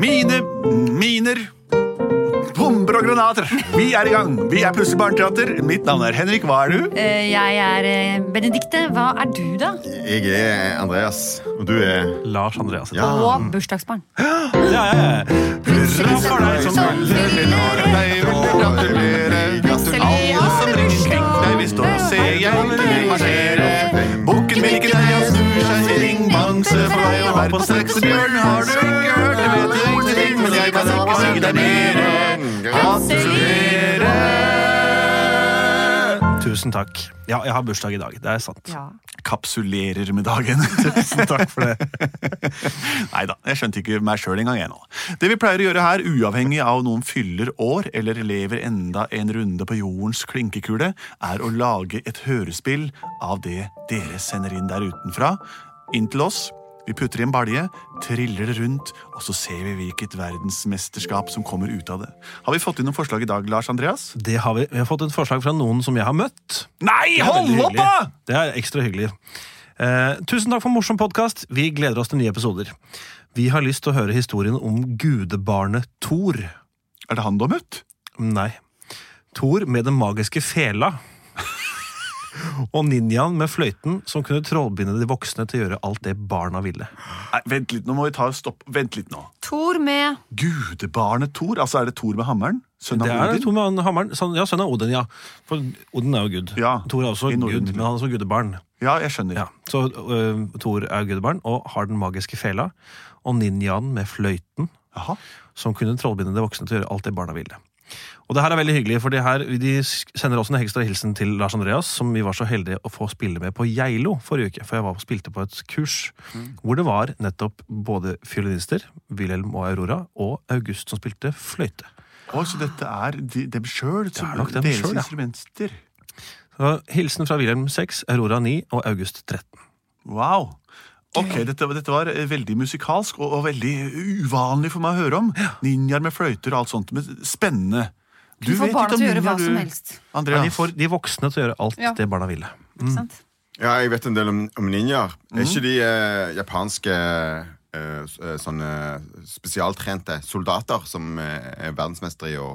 Mine miner Bomber og granater. Vi er i gang. Vi er Plutselig barneteater. Mitt navn er Henrik. Hva er du? Eh, Jeg er eh, Benedikte. Hva er du, da? Jeg er Andreas, og du er Lars Andreas. Ja. Og bursdagsbarn. Ja, ja, ja. Hurra for deg som fyller. Deg vil jeg gratulere. Alle som ringer deg vi står og se. Jeg vil marsjere. Bukken vil ikke deg og i for deg å være på streksebjørn. Har du ikke hørt det, vet du ingenting, men jeg kan ikke si deg mere. Gratulerer. Tusen takk. Ja, jeg har bursdag i dag. Det er sant. Ja. kapsulerer med dagen. Tusen takk for det. Nei da, jeg skjønte ikke meg sjøl engang, jeg nå. Det vi pleier å gjøre her, uavhengig av noen fyller år eller lever enda en runde på jordens klinkekule, er å lage et hørespill av det dere sender inn der utenfra, inn til oss. Vi putter i en balje, triller det rundt, og så ser vi hvilket verdensmesterskap som kommer ut av det. Har vi fått inn noen forslag i dag, Lars Andreas? Det har vi. vi har fått et forslag fra noen som jeg har møtt. Nei, hold opp, da! Det er ekstra hyggelig. Eh, tusen takk for morsom podkast. Vi gleder oss til nye episoder. Vi har lyst til å høre historien om gudebarnet Thor. Er det han du har møtt? Nei. Thor med den magiske fela. Og ninjaen med fløyten som kunne trollbinde de voksne til å gjøre alt det barna ville. Nei, vent litt, nå må vi ta stopp. Vent litt nå. Thor med Gudebarnet Thor? Altså er det Thor med hammeren? Sønn av Det er Odin? Thor med hammeren. Ja, sønn av Odin, ja. For Odin er jo gud. Ja, Thor er også i Norden. gud, men han er også gudebarn. Ja, jeg skjønner. Ja, så øh, Thor er gudebarn og har den magiske fela. Og ninjaen med fløyten, Jaha. som kunne trollbinde de voksne til å gjøre alt det barna ville. Og det her er veldig hyggelig, for det her, de sender også en ekstra hilsen til Lars Andreas, som vi var så heldige å få spille med på Geilo forrige uke. For jeg var og spilte på et kurs hvor det var nettopp både fiolinister, Wilhelm og Aurora, og August som spilte fløyte. Oh, så dette er de, dem sjøl? Er Deres selv, ja. instrumenter? Så Hilsen fra Wilhelm 6, Aurora 9 og August 13. Wow. Ok, dette, dette var eh, veldig musikalsk og, og veldig uvanlig for meg å høre om. Ninjaer med fløyter og alt sånt. Men spennende. Du får vet barna til å gjøre hva du... som helst. helst. Ja, de får de voksne til å gjøre alt Ja. det barna ville. Ikke sant? Ja, jeg vet en del om, om ninjaer. Er ikke de eh, japanske eh, eh, sånne spesialtrente soldater som eh, er verdensmestere i å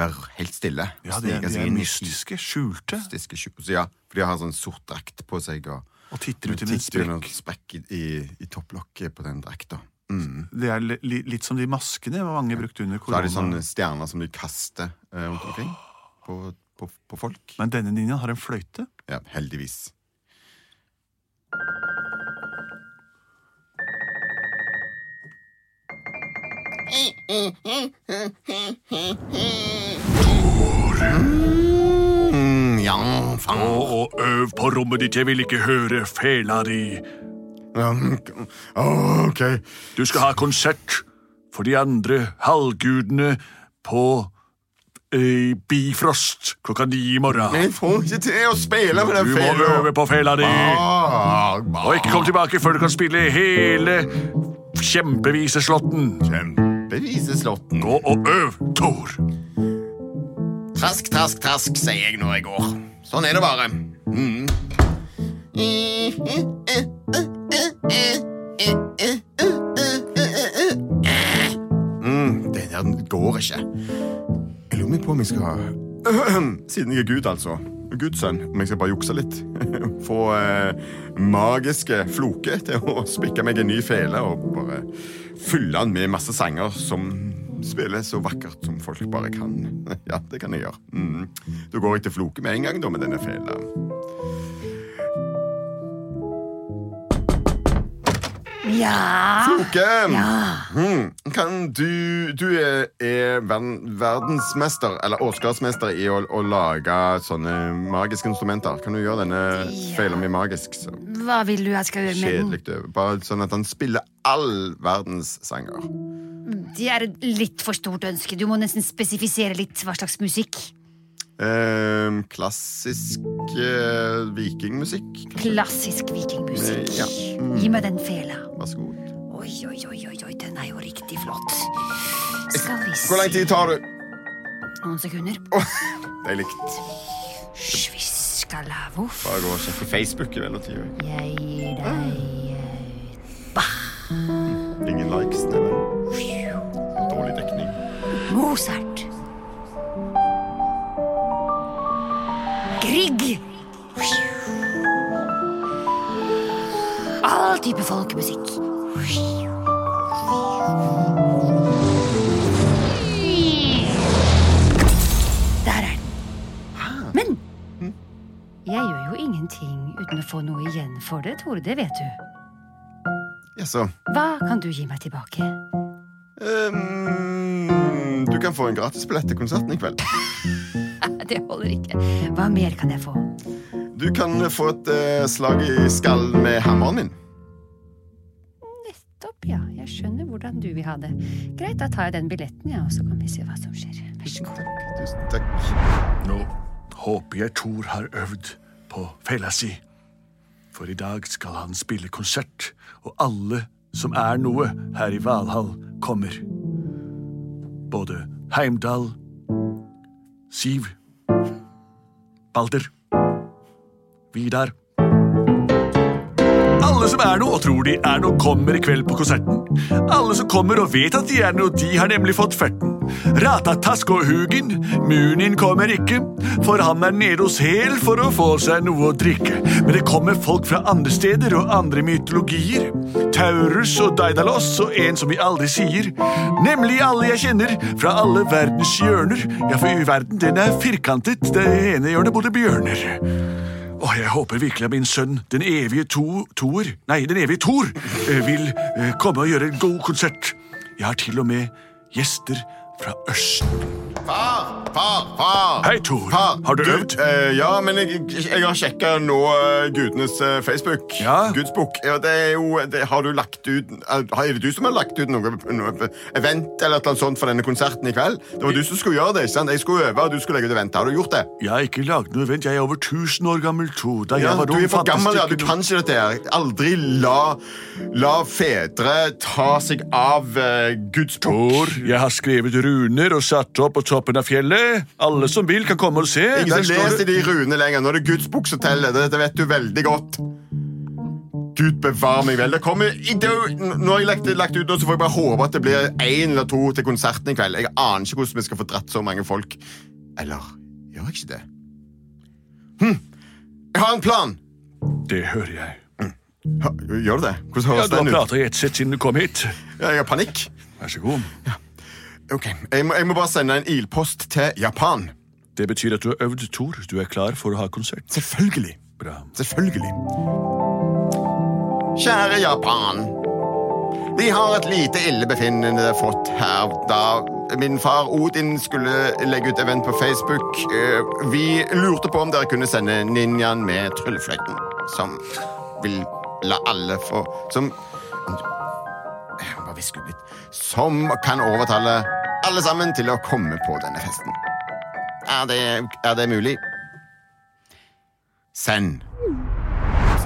være helt stille? Ja, de, er- de er mystiske, skjulte, mystiske skjulte. Så Ja, for de har sånn sort drakt på seg og og titter ut i en sprekk. sprekk i, i, i topplokket på den drakta. Mm. Det er li, li- litt som de maskene mange brukte under korona. Så er det sånne stjerner som de kaster eh, rundt omkring på, på, på folk. Men denne ninjaen har en fløyte. Ja, heldigvis. Mm, ja, fang. og øv på rommet ditt, jeg vil ikke høre fela di. Um, ok. Du skal ha konsert for de andre halvgudene på eh, Bifrost klokka ni i morgen. Jeg får ikke til å spille med Du må øve på fela di. Ah, Og ikke kom tilbake før du kan spille hele kjempeviseslåtten. Kjempeviseslåtten. Gå og øv, Thor. Trask, trask, trask, sier jeg når jeg går. Sånn er det bare. Mm. Mm, det der går ikke. Jeg lurer på om jeg skal Siden jeg er Gud, altså. Guds sønn. Om jeg skal bare jukse litt. Få eh, magiske floke til å spikke meg en ny fele og bare fylle den med masse sanger som spiller så vakkert som folk bare kan. Ja, det kan jeg gjøre. Mm. Da går jeg til floke med en gang da med denne fela. Ja. Floke! Mm. kan du Du er, er verden, verdensmester, eller årsgradsmester, i å, å lage sånne magiske instrumenter. Kan du gjøre denne Ja. feilen mi magisk? Så Hva vil du jeg skal gjøre med den? kjedelig. Bare sånn at han spiller all verdens sanger. Det er et litt for stort ønske. Du må nesten spesifisere litt hva slags musikk. Eh, klassisk eh, vikingmusikk. kanskje? Klassisk vikingmusikk. Ja. Mm. Gi meg den fela. Vær så god. Oi, oi, oi, oi, den er jo riktig flott. Skal vi Hvor lang tid tar du? Noen sekunder. Deilig. Sviskalavuff. Bare gå og sjekke Facebook i mellomtida. Jeg gir deg Mozart. Grieg. All type folkemusikk. Der er den. Men jeg gjør jo ingenting uten å få noe igjen for det, Tore. Det vet du. Jaså. Hva kan du gi meg tilbake? Ehm, du kan få en gratisbillett til konserten i kveld. Det holder ikke. Hva mer kan jeg få? Du kan få et eh, slag i skallen med hammeren min. Nettopp, ja. Jeg skjønner hvordan du vil ha det. Greit, da tar jeg den billetten, ja, og så kan vi se hva som skjer. Vær så god. Tusen takk. Nå håper jeg Thor har øvd på fella si. For i dag skal han spille konsert, og alle som er noe her i Valhall, kommer. Både Heimdal, Siv, Balder, Vidar alle som er noe og tror de er noe, kommer i kveld på konserten. Alle som kommer og vet at de er noe, de har nemlig fått ferten. Og Hugin, Munin kommer ikke, for han er nede hos Hel for å få seg noe å drikke. Men det kommer folk fra andre steder og andre mytologier. Taurus og Daidalos og en som vi aldri sier. Nemlig alle jeg kjenner fra alle verdens hjørner. Ja, for verden den er firkantet, det ene hjørnet bodde bjørner. Åh, jeg håper virkelig at min sønn, den evige to, Tor, nei, den evige Tor, eh, vil eh, komme og gjøre en god konsert. Jeg har til og med gjester fra Østen. Far! Far! Far! Hei, Tor. Far, Har du øvd? eh, ja, men jeg, jeg har sjekka nå uh, gudenes uh, Facebook. Ja. Gudsbok. Ja, det er jo det, Har du lagt ut Er er det du som har lagt ut noe, noe event eller noe sånt for denne konserten i kveld? Det var du som skulle gjøre det. ikke sant? Jeg skulle øve, og du skulle legge ut event. Har du gjort det? Jeg har ikke lagd noe event. Jeg er over 1000 år gammel, Tor. Da Ja, jeg var du er for gammel, ja. Du kan ikke dette her. Aldri la, la fedre ta seg av uh, Guds bok. Tor, jeg har skrevet runer og satt opp på toppen av fjellet. Alle som vil, kan komme og se. Ingen som leser de runene lenger. Nå er det Guds bok som teller. Det, det vet du veldig godt. Gud bevare meg vel. Det kommer, nå har jeg lagt, lagt ut, nå, så får jeg bare håpe at det blir én eller to til konserten i kveld. Jeg aner ikke hvordan vi skal få dratt så mange folk. Eller gjør jeg ikke det? Hm. Jeg har en plan. Det hører jeg. Ha, gjør du det? Hvordan Ja, høres du har prata i ett sett siden du kom hit. Ja, Jeg har panikk. Vær så god. Ok, jeg må, jeg må bare sende en ilpost til Japan. Det betyr at du har øvd, Tor. Du er klar for å ha konsert. Selvfølgelig. Bra. Selvfølgelig. Kjære Japan. Vi har et lite illebefinnende fått her da min far Odin skulle legge ut event på Facebook. Eh, Vi lurte på om dere kunne sende ninjaen med tryllefløyten, som vil la alle få Som Bare hviske ut litt. Som kan overtale alle sammen til å komme på denne festen. Er det, er det mulig? Send.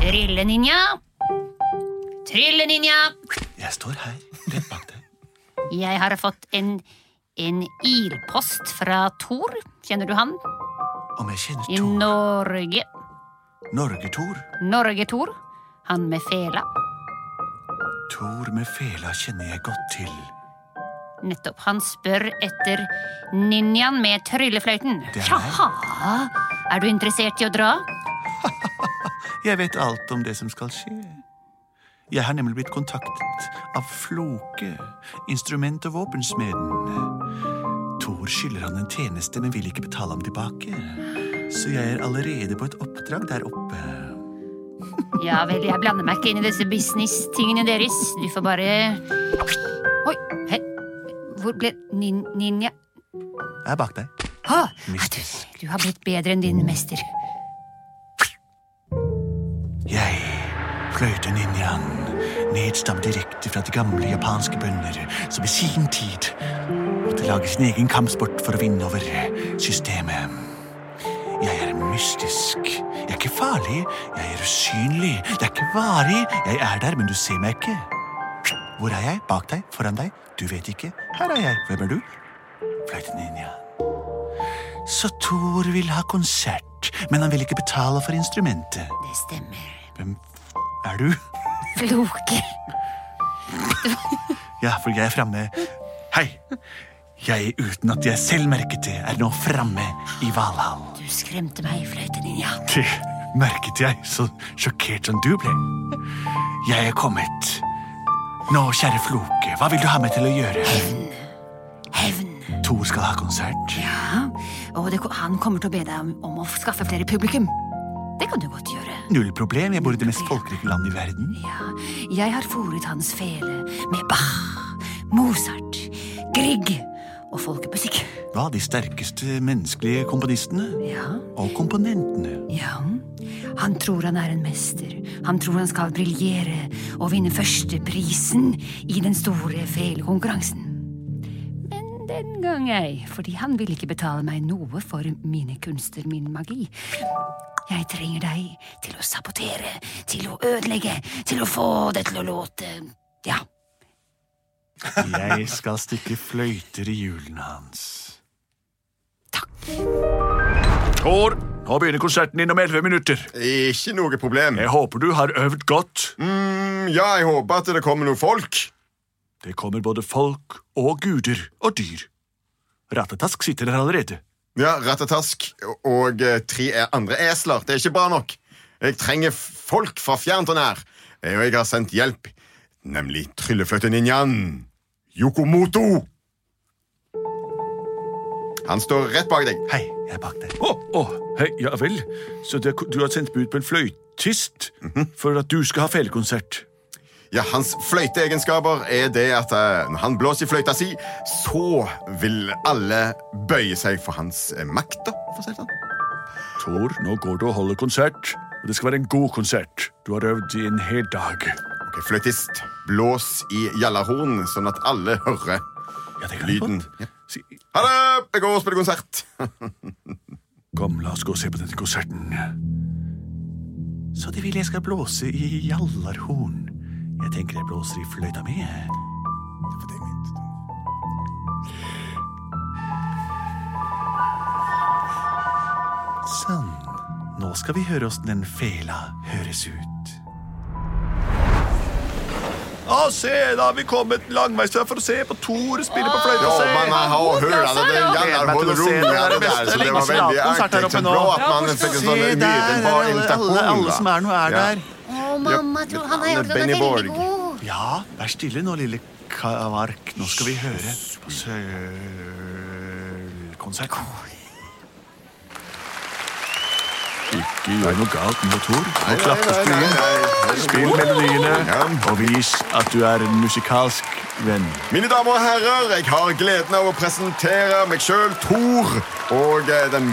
Trilleninja. Trilleninja. Jeg står her, rett bak deg. Jeg har fått en, en ilpost fra Thor. Kjenner du han? Om jeg kjenner Thor? I Norge. Norge-Thor? Norge-Thor. Han med fela. Thor med fela kjenner jeg godt til. Nettopp. Han spør etter ninjaen med tryllefløyten. Tjaha! er. Du interessert i å dra? Jeg vet alt om det som skal skje. Jeg har nemlig blitt kontaktet av Floke, instrument- og våpensmeden. Thor skylder han en tjeneste, men vil ikke betale ham tilbake. Så jeg er allerede på et oppdrag der oppe. Ja vel, jeg blander meg ikke inn i disse business-tingene deres. Du får bare Oi, hei. Hvor ble nin, ninja Jeg er bak deg. Ha, du, Du har blitt bedre enn din mester. Jeg, fløyteninjaen, nedstamt direkte fra de gamle japanske bønder, som i sin tid måtte lage sin egen kampsport for å vinne over systemet. Jeg er mystisk. Jeg er ikke farlig. Jeg er usynlig. Jeg er ikke varig. Jeg er der, men du ser meg ikke. Hvor er jeg? Bak deg? Foran deg? Du vet ikke. Her er jeg. Hvem er du? Fløyteninja. Så Thor vil ha konsert, men han vil ikke betale for instrumentet. Det stemmer. Hvem er du? Floke. Ja, for jeg er framme. Hei! Jeg, uten at jeg selv merket det, er nå framme i Valhall. Du skremte meg, fløyteninja. Det merket jeg, så sjokkert som du ble. Jeg er kommet. Nå, kjære Floke, hva vil du ha meg til å gjøre? Hevn. Hevn. Thor skal ha konsert. Ja, og det, han kommer til å be deg om, om å skaffe flere publikum. Det kan du godt gjøre. Null problem, jeg bor i det mest folkerike landet i verden. Ja, jeg har fòret hans fele med Bach, Mozart, Grieg og folkemusikk. Hva, de sterkeste menneskelige komponistene? Ja, Og komponentene. ja. Han tror han er en mester. Han tror han skal briljere og vinne førsteprisen i den store felekonkurransen. Men den gang ei, fordi han vil ikke betale meg noe for mine kunster, min magi. Jeg trenger deg til å sabotere, til å ødelegge, til å få det til å låte ja, Jeg skal stikke fløyter i hjulene hans. Thor, nå begynner konserten din om elleve minutter. Ikke noe problem. Jeg håper du har øvd godt. Mm, ja, jeg håper at det kommer noen folk. Det kommer både folk og guder og dyr. Rattetask sitter der allerede. Ja, Rattetask og eh, tre e- andre esler. Det er ikke bra nok. Jeg trenger folk fra fjernt og nær. Og jeg har sendt hjelp. Nemlig tryllefløyteninjaen Yokomoto. Han står rett bak deg. Hei, jeg er bak deg. Å, å, hei, ja vel. Så det, du har sendt bud på en fløytist for at du skal ha felekonsert. Ja, Hans fløyteegenskaper er det at eh, når han blåser i fløyta si, så vil alle bøye seg for hans eh, makt. da, for å si det sånn. Tor, nå går du og holder konsert. Og det skal være en god konsert. Du har øvd i en hel dag. Fløytist, blås i gjallarhorn, sånn at alle hører Ja, det kan lyden. Ja. Ha det! Jeg går og spiller konsert. kom, la oss gå og se på denne konserten. Så de vil jeg skal blåse i gjallarhorn. Jeg tenker jeg blåser i fløyta mi. Sånn. Nå skal vi høre åssen den fela høres ut. Å, se, da har vi kommet langveisfra for å se på Tor spille på fløyte. Ja, man har jo hørt det er det. Det er det så det var veldig konsert her oppe nå. bra at man fikk en sånn Se der, umiddelbar alle, som er nå, er der. Å, mamma, tror han har Ja, gjort det Benny veldig god. Ja, vær stille nå, lille kavark. Nå skal vi høre på sølkonsert. Ikke gjør noe galt med Tor. Nå klappes du inn. Spill melodiene, og vis at du er en musikalsk venn. Mine damer og herrer, jeg har gleden av å presentere meg sjøl, Thor, og eh, den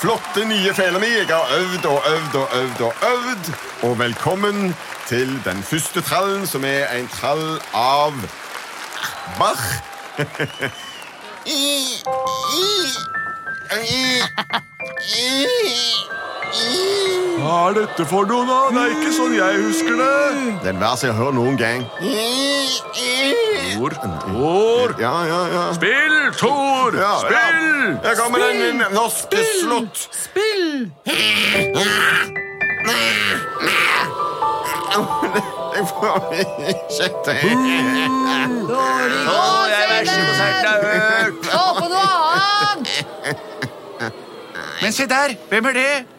flotte nye fela mi. Jeg har øvd og øvd og øvd og øvd. Og velkommen til den første trallen, som er en trall av Bach. Hva er dette for noe, da? Det er ikke sånn jeg husker det. Det vers jeg har hørt noen gang. Tor, Tor. Ja, ja, ja. Spill, Tor! Ja, Spill! Ja. Her kommer den norske slott. Jeg får ikke til. Å, jeg er verste konserten jeg har hørt. Få på noe annet! Men se der! Hvem er det?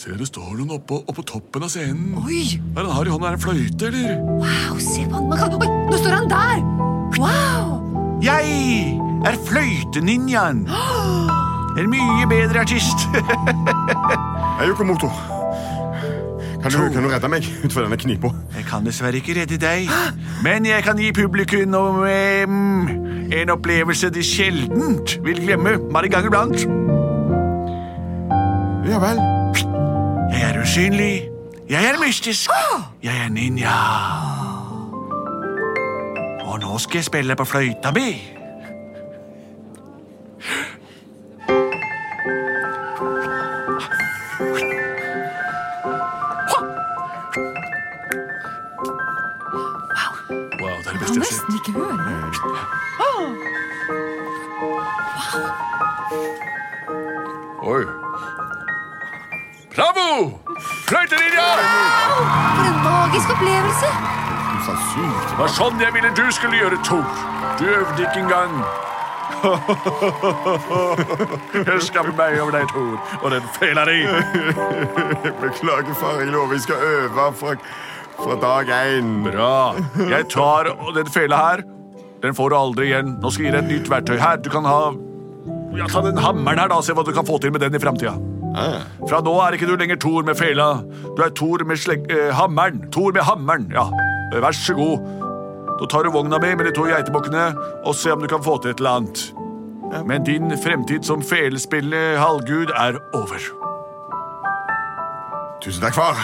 Se, det står noen oppå, oppå toppen av scenen. Oi, Hva er det han har i hånda? Er det en fløyte, eller? wow, se på han. Man kan... Oi, nå står han der! Wow! Jeg er fløyteninjaen. En mye bedre artist. Hei, Yokomoto. Kan du, kan du redde meg ut fra denne knipa? Jeg kan dessverre ikke redde deg, men jeg kan gi publikum noe, um, en opplevelse de sjeldent vil glemme, bare en gang iblant. Ja vel. Usynlig. Jeg er mystisk. Jeg er ninja. Og nå skal jeg spille på fløyta mi. Wow, det er det beste jeg har sett. nesten ikke høre. Oi. Bravo! Fløyteninja! For en magisk opplevelse! Usannsynlig. Det var sånn jeg ville du skulle gjøre, Tor. Du øvde ikke engang. Jeg skammer meg over deg, Tor, og den fela di. Beklager, far. Jeg lover jeg skal øve fra, fra dag én. Bra. Jeg tar den fela her. Den får du aldri igjen. Nå skal jeg gi deg et nytt verktøy her. Du kan ha ja, Ta den hammeren her, da. Se hva du kan få til med den i framtida. Ah, Fra nå er ikke du lenger Thor med fela. Du er Thor med sleg eh, hammeren. Thor med hammeren, ja. Vær så god. Da tar du vogna mi med de to geitebukkene og se om du kan få til et eller annet. Men din fremtid som felespillende halvgud er over. Tusen takk, far.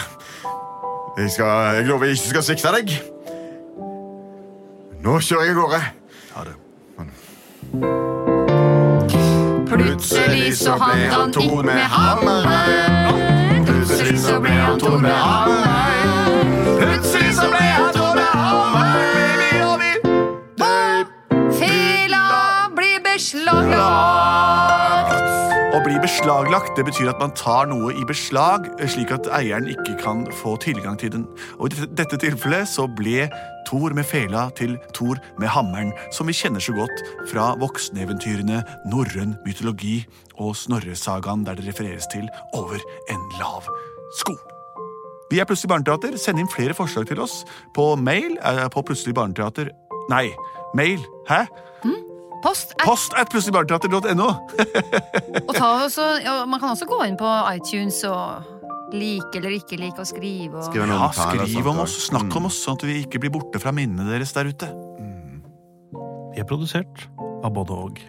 Jeg, skal, jeg lover jeg ikke skal svikte deg. Nå kjører jeg av gårde. Ha det. Plutselig så ble han to med hammeren. Plutselig så ble han Tor med hammeren. Plutselig så ble han Tor med hammeren. Og vi Fela blir beslaglagt. Beslaglagt det betyr at man tar noe i beslag, eh, slik at eieren ikke kan få tilgang til den. Og I dette, tilfellet så ble Thor med fela til Thor med hammeren, som vi kjenner så godt fra vokseneventyrene, norrøn mytologi og Snorresagaen, der det refereres til over en lav sko. Vi er Plutselig barneteater. Send inn flere forslag til oss på mail eh, på plutselig barneteater Nei, mail. Hæ? Post at, Post at plutseligbarneteater.no. og ja, Man kan også gå inn på iTunes og like eller ikke like og skrive. Og... Skriv Ja, og skriv om oss, snakk om oss, sånn at vi ikke blir borte fra minnene deres der ute. Vi er produsert av både og.